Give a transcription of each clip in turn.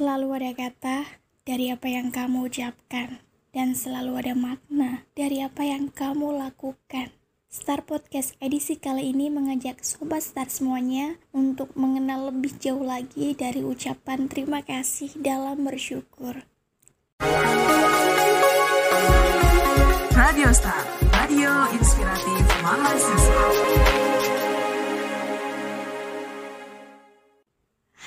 Selalu ada kata dari apa yang kamu ucapkan, dan selalu ada makna dari apa yang kamu lakukan. Star Podcast edisi kali ini mengajak Sobat Star semuanya untuk mengenal lebih jauh lagi dari ucapan terima kasih dalam bersyukur. Radio Star, radio inspiratif mahasiswa.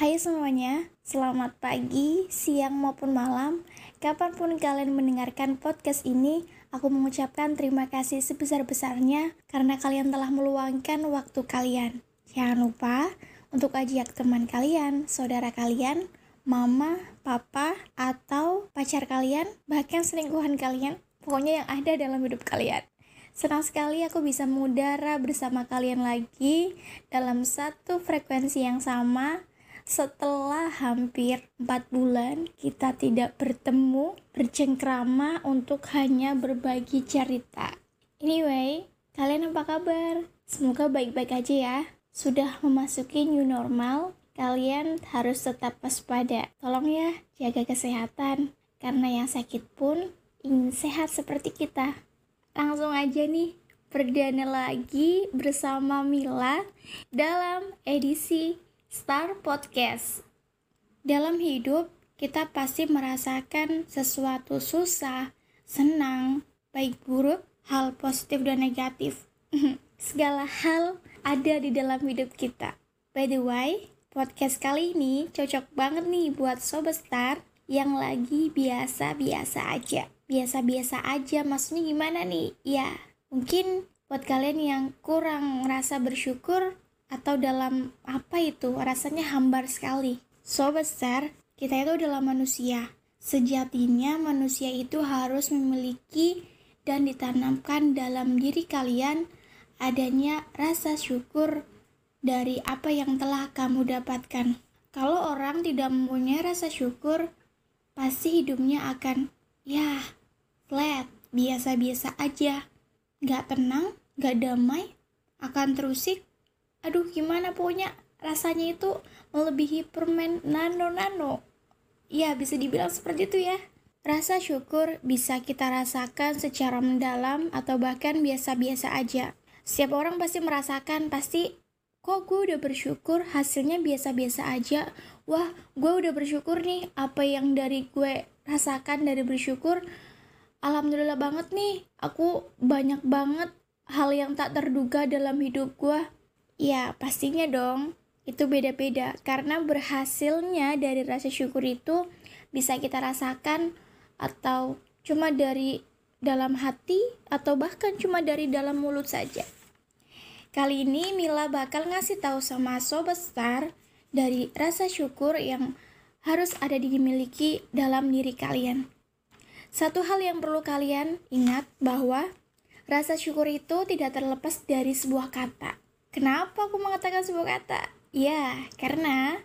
Hai semuanya, selamat pagi, siang maupun malam. Kapan pun kalian mendengarkan podcast ini, aku mengucapkan terima kasih sebesar-besarnya karena kalian telah meluangkan waktu kalian. Jangan lupa untuk ajak teman kalian, saudara kalian, mama, papa, atau pacar kalian, bahkan selingkuhan kalian, pokoknya yang ada dalam hidup kalian. Senang sekali aku bisa mengudara bersama kalian lagi dalam satu frekuensi yang sama setelah hampir 4 bulan kita tidak bertemu, bercengkrama untuk hanya berbagi cerita. Anyway, kalian apa kabar? Semoga baik-baik aja ya. Sudah memasuki new normal, kalian harus tetap waspada. Tolong ya, jaga kesehatan. Karena yang sakit pun ingin sehat seperti kita. Langsung aja nih, perdana lagi bersama Mila dalam edisi Star Podcast. Dalam hidup, kita pasti merasakan sesuatu susah, senang, baik buruk, hal positif dan negatif. Segala hal ada di dalam hidup kita. By the way, podcast kali ini cocok banget nih buat Sobat Star yang lagi biasa-biasa aja. Biasa-biasa aja maksudnya gimana nih? Ya, mungkin buat kalian yang kurang merasa bersyukur atau dalam apa itu rasanya hambar sekali. So besar, kita itu adalah manusia. Sejatinya manusia itu harus memiliki dan ditanamkan dalam diri kalian adanya rasa syukur dari apa yang telah kamu dapatkan. Kalau orang tidak mempunyai rasa syukur, pasti hidupnya akan, ya, flat, biasa-biasa aja. Gak tenang, gak damai, akan terusik, aduh gimana? Pokoknya rasanya itu melebihi permen nano-nano ya bisa dibilang seperti itu ya. Rasa syukur bisa kita rasakan secara mendalam atau bahkan biasa-biasa aja. Setiap orang pasti merasakan pasti kok gue udah bersyukur hasilnya biasa-biasa aja? Wah gue udah bersyukur nih apa yang dari gue rasakan dari bersyukur. Alhamdulillah banget nih aku banyak banget hal yang tak terduga dalam hidup gue Ya, pastinya dong. Itu beda-beda karena berhasilnya dari rasa syukur itu bisa kita rasakan atau cuma dari dalam hati atau bahkan cuma dari dalam mulut saja. Kali ini Mila bakal ngasih tahu sama sobat star dari rasa syukur yang harus ada dimiliki dalam diri kalian. Satu hal yang perlu kalian ingat bahwa rasa syukur itu tidak terlepas dari sebuah kata. Kenapa aku mengatakan sebuah kata? Ya, karena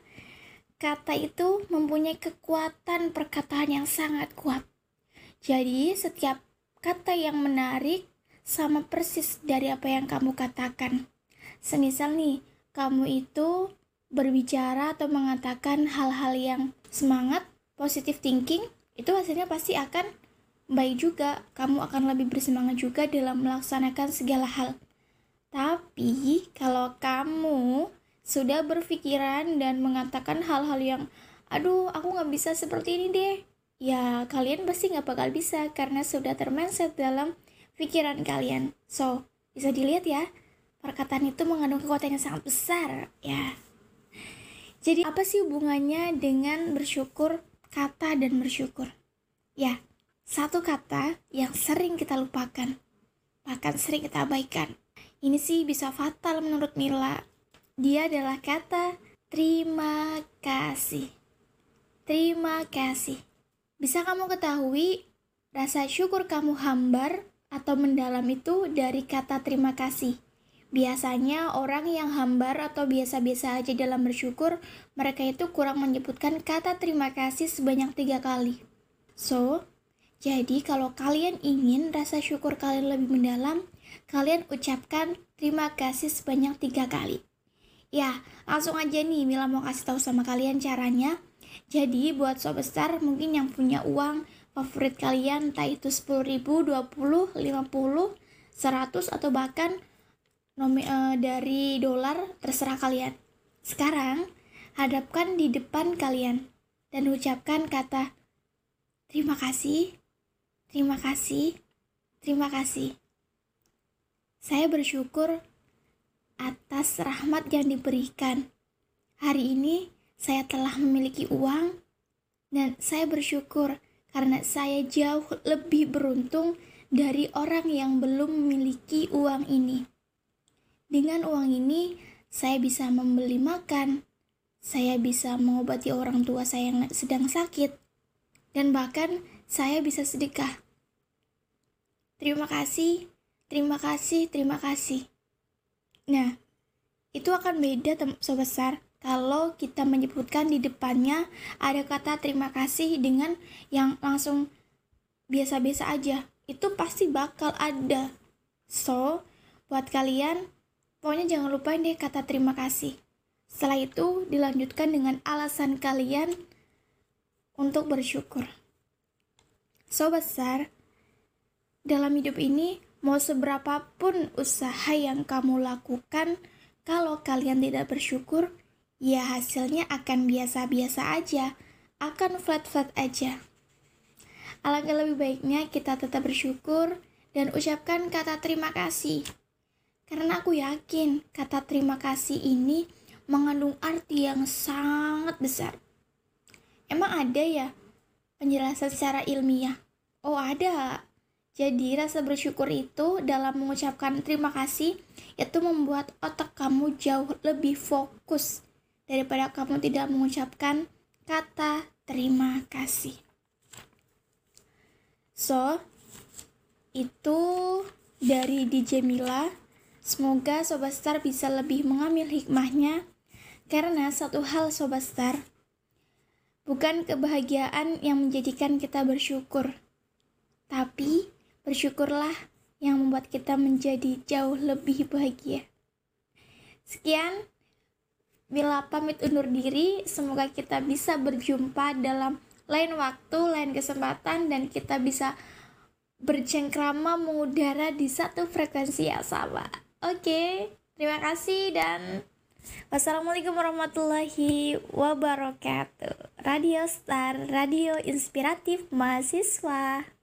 kata itu mempunyai kekuatan perkataan yang sangat kuat. Jadi, setiap kata yang menarik sama persis dari apa yang kamu katakan. Semisal nih, kamu itu berbicara atau mengatakan hal-hal yang semangat, positive thinking, itu hasilnya pasti akan baik juga. Kamu akan lebih bersemangat juga dalam melaksanakan segala hal. Tapi kalau kamu sudah berpikiran dan mengatakan hal-hal yang aduh aku nggak bisa seperti ini deh ya kalian pasti nggak bakal bisa karena sudah termindset dalam pikiran kalian. So bisa dilihat ya perkataan itu mengandung kekuatan yang sangat besar ya. Jadi apa sih hubungannya dengan bersyukur kata dan bersyukur? Ya satu kata yang sering kita lupakan bahkan sering kita abaikan ini sih bisa fatal menurut Mila. Dia adalah kata terima kasih. Terima kasih. Bisa kamu ketahui rasa syukur kamu hambar atau mendalam itu dari kata terima kasih. Biasanya orang yang hambar atau biasa-biasa aja dalam bersyukur, mereka itu kurang menyebutkan kata terima kasih sebanyak tiga kali. So, jadi kalau kalian ingin rasa syukur kalian lebih mendalam, kalian ucapkan terima kasih sebanyak tiga kali. Ya, langsung aja nih Mila mau kasih tahu sama kalian caranya. Jadi buat sobat besar mungkin yang punya uang favorit kalian entah itu 10 ribu, 20, 50, 100 atau bahkan nomi, uh, dari dolar terserah kalian. Sekarang hadapkan di depan kalian dan ucapkan kata terima kasih, terima kasih, terima kasih. Saya bersyukur atas rahmat yang diberikan. Hari ini saya telah memiliki uang dan saya bersyukur karena saya jauh lebih beruntung dari orang yang belum memiliki uang ini. Dengan uang ini, saya bisa membeli makan, saya bisa mengobati orang tua saya yang sedang sakit, dan bahkan saya bisa sedekah. Terima kasih, terima kasih, terima kasih. Nah, itu akan beda sobat besar kalau kita menyebutkan di depannya ada kata terima kasih dengan yang langsung biasa-biasa aja. Itu pasti bakal ada. So buat kalian pokoknya jangan lupain deh kata terima kasih. Setelah itu dilanjutkan dengan alasan kalian untuk bersyukur. So besar dalam hidup ini mau seberapapun usaha yang kamu lakukan kalau kalian tidak bersyukur ya hasilnya akan biasa-biasa aja, akan flat-flat aja. Alangkah lebih baiknya kita tetap bersyukur dan ucapkan kata terima kasih. Karena aku yakin kata terima kasih ini mengandung arti yang sangat besar. Emang ada ya penjelasan secara ilmiah? Oh ada. Jadi rasa bersyukur itu dalam mengucapkan terima kasih itu membuat otak kamu jauh lebih fokus daripada kamu tidak mengucapkan kata terima kasih. So, itu dari DJ Mila. Semoga Sobat Star bisa lebih mengambil hikmahnya karena satu hal Sobat Star bukan kebahagiaan yang menjadikan kita bersyukur, tapi bersyukurlah yang membuat kita menjadi jauh lebih bahagia. Sekian Bila pamit undur diri, semoga kita bisa berjumpa dalam lain waktu, lain kesempatan, dan kita bisa bercengkrama mengudara di satu frekuensi yang sama. Oke, terima kasih dan wassalamualaikum warahmatullahi wabarakatuh. Radio Star, radio inspiratif mahasiswa.